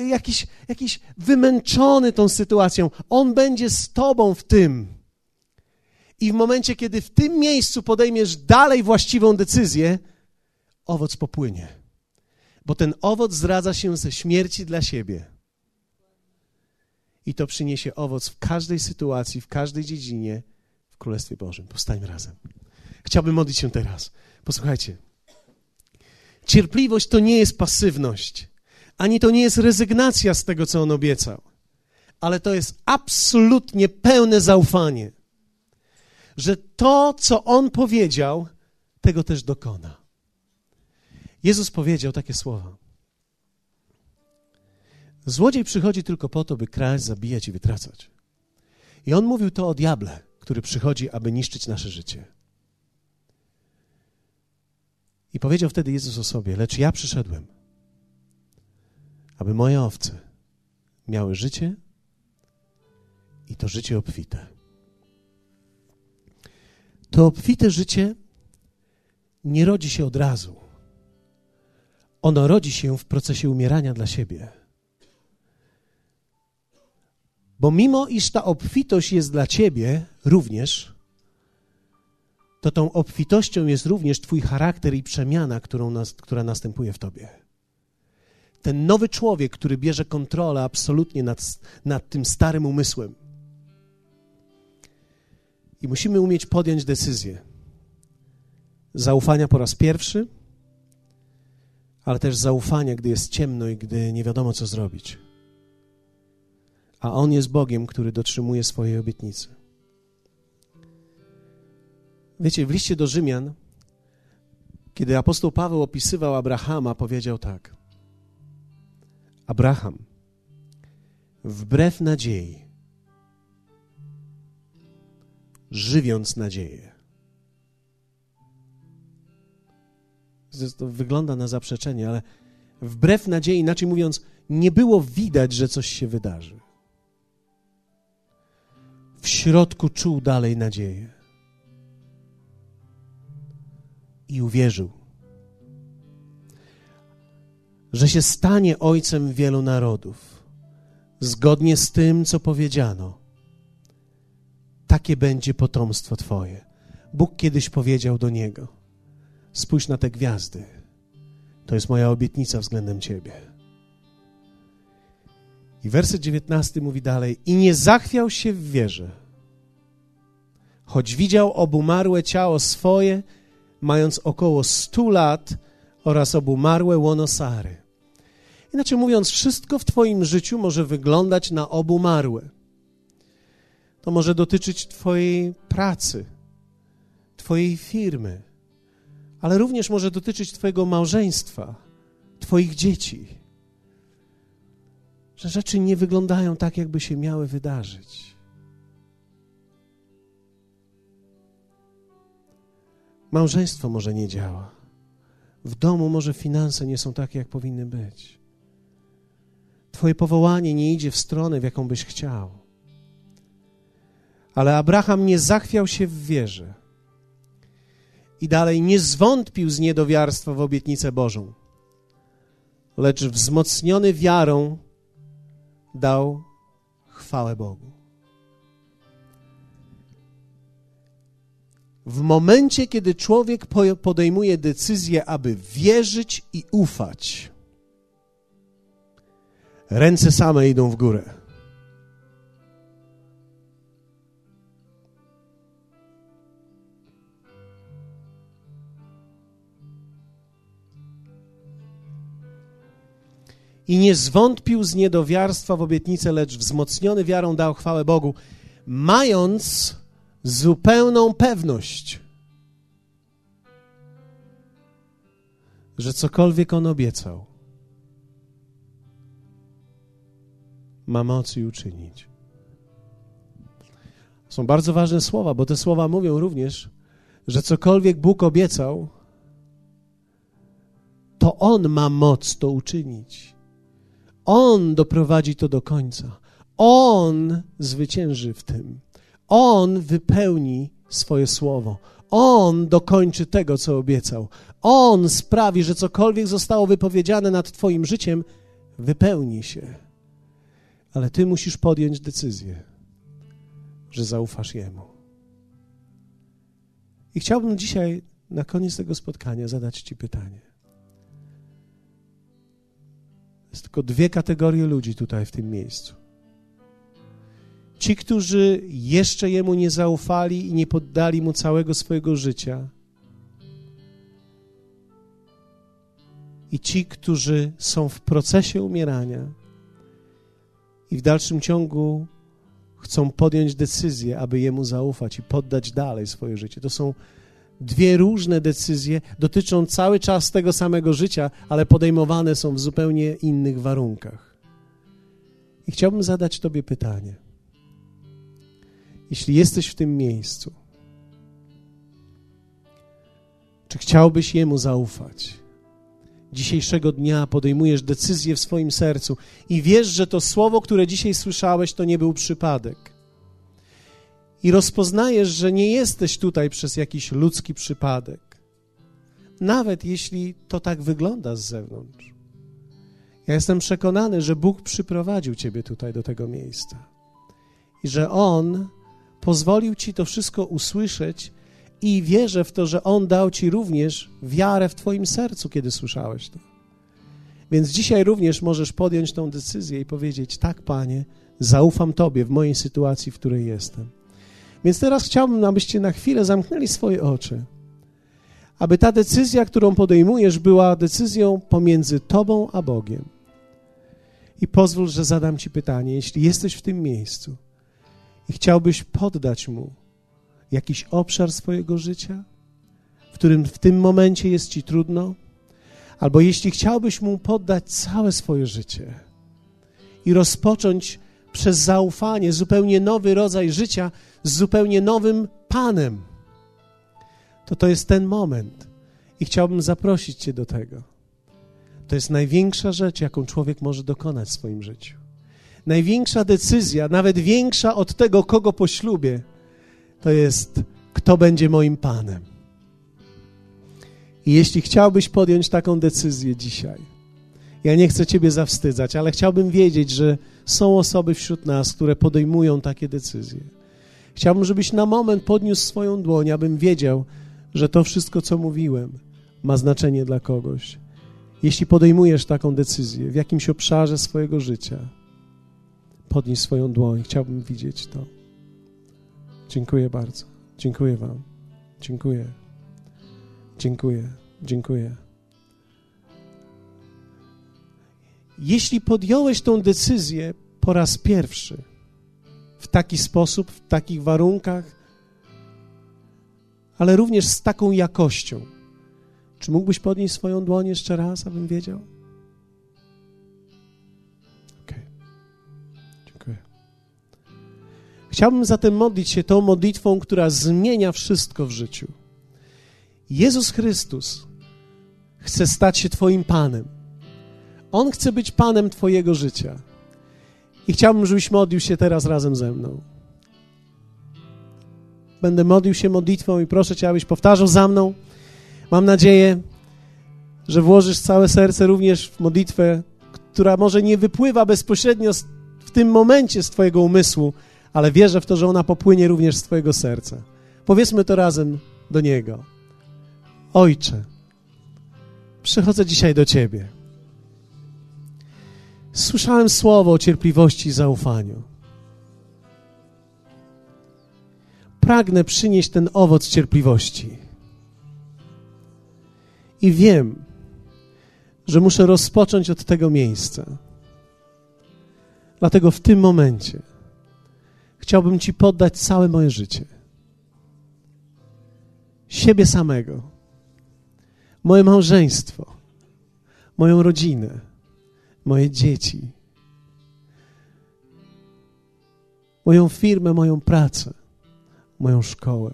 [SPEAKER 1] jakiś, jakiś wymęczony tą sytuacją. On będzie z tobą w tym. I w momencie, kiedy w tym miejscu podejmiesz dalej właściwą decyzję, owoc popłynie. Bo ten owoc zdradza się ze śmierci dla siebie. I to przyniesie owoc w każdej sytuacji, w każdej dziedzinie w Królestwie Bożym. Powstańmy razem. Chciałbym modlić się teraz. Posłuchajcie. Cierpliwość to nie jest pasywność, ani to nie jest rezygnacja z tego, co on obiecał, ale to jest absolutnie pełne zaufanie, że to, co on powiedział, tego też dokona. Jezus powiedział takie słowa. Złodziej przychodzi tylko po to, by kraść, zabijać i wytracać. I on mówił to o diable, który przychodzi, aby niszczyć nasze życie. I powiedział wtedy Jezus o sobie: Lecz ja przyszedłem, aby moje owce miały życie i to życie obfite. To obfite życie nie rodzi się od razu. Ono rodzi się w procesie umierania dla siebie. Bo mimo iż ta obfitość jest dla ciebie również, to tą obfitością jest również Twój charakter i przemiana, nas, która następuje w Tobie. Ten nowy człowiek, który bierze kontrolę absolutnie nad, nad tym starym umysłem. I musimy umieć podjąć decyzję zaufania po raz pierwszy, ale też zaufania, gdy jest ciemno i gdy nie wiadomo, co zrobić. A On jest Bogiem, który dotrzymuje swojej obietnicy. Wiecie, w liście do Rzymian, kiedy apostoł Paweł opisywał Abrahama, powiedział tak: Abraham, wbrew nadziei, żywiąc nadzieję, to wygląda na zaprzeczenie, ale wbrew nadziei, inaczej mówiąc, nie było widać, że coś się wydarzy. w środku czuł dalej nadzieję. I uwierzył, że się stanie ojcem wielu narodów, zgodnie z tym, co powiedziano. Takie będzie potomstwo Twoje. Bóg kiedyś powiedział do niego: Spójrz na te gwiazdy. To jest moja obietnica względem Ciebie. I werset 19 mówi dalej: I nie zachwiał się w wierze, choć widział obumarłe ciało swoje, mając około stu lat, oraz obumarłe łono Sary. Inaczej mówiąc, wszystko w Twoim życiu może wyglądać na obumarłe. To może dotyczyć Twojej pracy, Twojej firmy, ale również może dotyczyć Twojego małżeństwa, Twoich dzieci że rzeczy nie wyglądają tak, jakby się miały wydarzyć. Małżeństwo może nie działa. W domu może finanse nie są takie, jak powinny być. Twoje powołanie nie idzie w stronę, w jaką byś chciał. Ale Abraham nie zachwiał się w wierze i dalej nie zwątpił z niedowiarstwa w obietnicę Bożą, lecz wzmocniony wiarą dał chwałę Bogu. W momencie, kiedy człowiek podejmuje decyzję, aby wierzyć i ufać, ręce same idą w górę. I nie zwątpił z niedowiarstwa w obietnicę, lecz wzmocniony wiarą dał chwałę Bogu, mając zupełną pewność, że cokolwiek on obiecał, ma moc i uczynić. Są bardzo ważne słowa, bo te słowa mówią również, że cokolwiek Bóg obiecał, to On ma moc to uczynić. On doprowadzi to do końca. On zwycięży w tym. On wypełni swoje słowo. On dokończy tego, co obiecał. On sprawi, że cokolwiek zostało wypowiedziane nad Twoim życiem, wypełni się. Ale Ty musisz podjąć decyzję, że zaufasz Jemu. I chciałbym dzisiaj, na koniec tego spotkania, zadać Ci pytanie. Jest tylko dwie kategorie ludzi tutaj w tym miejscu. Ci, którzy jeszcze Jemu nie zaufali i nie poddali Mu całego swojego życia. I ci, którzy są w procesie umierania i w dalszym ciągu chcą podjąć decyzję, aby Jemu zaufać i poddać dalej swoje życie. To są dwie różne decyzje, dotyczą cały czas tego samego życia, ale podejmowane są w zupełnie innych warunkach. I chciałbym zadać Tobie pytanie. Jeśli jesteś w tym miejscu, czy chciałbyś Jemu zaufać? Dzisiejszego dnia podejmujesz decyzję w swoim sercu i wiesz, że to słowo, które dzisiaj słyszałeś, to nie był przypadek i rozpoznajesz, że nie jesteś tutaj przez jakiś ludzki przypadek, nawet jeśli to tak wygląda z zewnątrz. Ja jestem przekonany, że Bóg przyprowadził Ciebie tutaj do tego miejsca i że On pozwolił Ci to wszystko usłyszeć i wierzę w to, że On dał Ci również wiarę w Twoim sercu, kiedy słyszałeś to. Więc dzisiaj również możesz podjąć tą decyzję i powiedzieć: Tak, Panie, zaufam Tobie w mojej sytuacji, w której jestem. Więc teraz chciałbym, abyście na chwilę zamknęli swoje oczy, aby ta decyzja, którą podejmujesz, była decyzją pomiędzy Tobą a Bogiem. I pozwól, że zadam Ci pytanie, jeśli jesteś w tym miejscu i chciałbyś poddać Mu jakiś obszar swojego życia, w którym w tym momencie jest Ci trudno, albo jeśli chciałbyś Mu poddać całe swoje życie i rozpocząć przez zaufanie zupełnie nowy rodzaj życia z zupełnie nowym Panem, to to jest ten moment. I chciałbym zaprosić Cię do tego. To jest największa rzecz, jaką człowiek może dokonać w swoim życiu. Największa decyzja, nawet większa od tego, kogo poślubię, to jest, kto będzie moim Panem. I jeśli chciałbyś podjąć taką decyzję dzisiaj, ja nie chcę Ciebie zawstydzać, ale chciałbym wiedzieć, że są osoby wśród nas, które podejmują takie decyzje. Chciałbym, żebyś na moment podniósł swoją dłoń, abym wiedział, że to wszystko, co mówiłem, ma znaczenie dla kogoś. Jeśli podejmujesz taką decyzję w jakimś obszarze swojego życia, podnieś swoją dłoń. Chciałbym widzieć to. Dziękuję bardzo. Dziękuję Wam. Dziękuję. Dziękuję. Dziękuję. Jeśli podjąłeś tą decyzję po raz pierwszy, taki sposób, w takich warunkach, ale również z taką jakością, czy mógłbyś podnieść swoją dłoń jeszcze raz, abym wiedział? Okej. Okay. Dziękuję. Chciałbym zatem modlić się tą modlitwą, która zmienia wszystko w życiu. Jezus Chrystus chce stać się Twoim Panem. On chce być Panem Twojego życia. I chciałbym, żebyś modlił się teraz razem ze mną. Będę modlił się modlitwą i proszę Cię, abyś powtarzał za mną. Mam nadzieję, że włożysz całe serce również w modlitwę, która może nie wypływa bezpośrednio w tym momencie z Twojego umysłu, ale wierzę w to, że ona popłynie również z Twojego serca. Powiedzmy to razem do Niego. Ojcze, przychodzę dzisiaj do Ciebie. Słyszałem słowo o cierpliwości i zaufaniu. Pragnę przynieść ten owoc cierpliwości. I wiem, że muszę rozpocząć od tego miejsca. Dlatego w tym momencie chciałbym Ci poddać całe moje życie. Siebie samego, moje małżeństwo, moją rodzinę, moje dzieci, moją firmę, moją pracę, moją szkołę.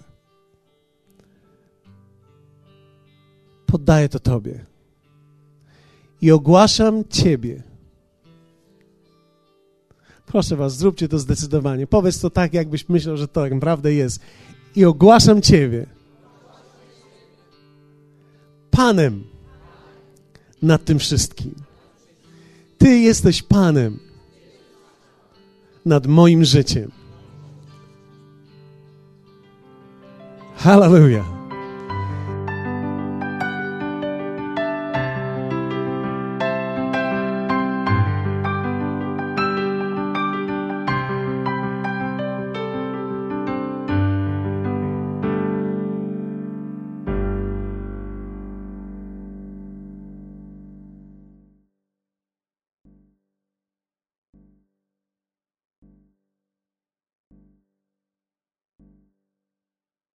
[SPEAKER 1] Poddaję to Tobie i ogłaszam Ciebie. Proszę Was, zróbcie to zdecydowanie. Powiedz to tak, jakbyś myślał, że to tak naprawdę jest. I ogłaszam Ciebie Panem nad tym wszystkim. Ty jesteś Panem nad moim życiem. Hallelujah.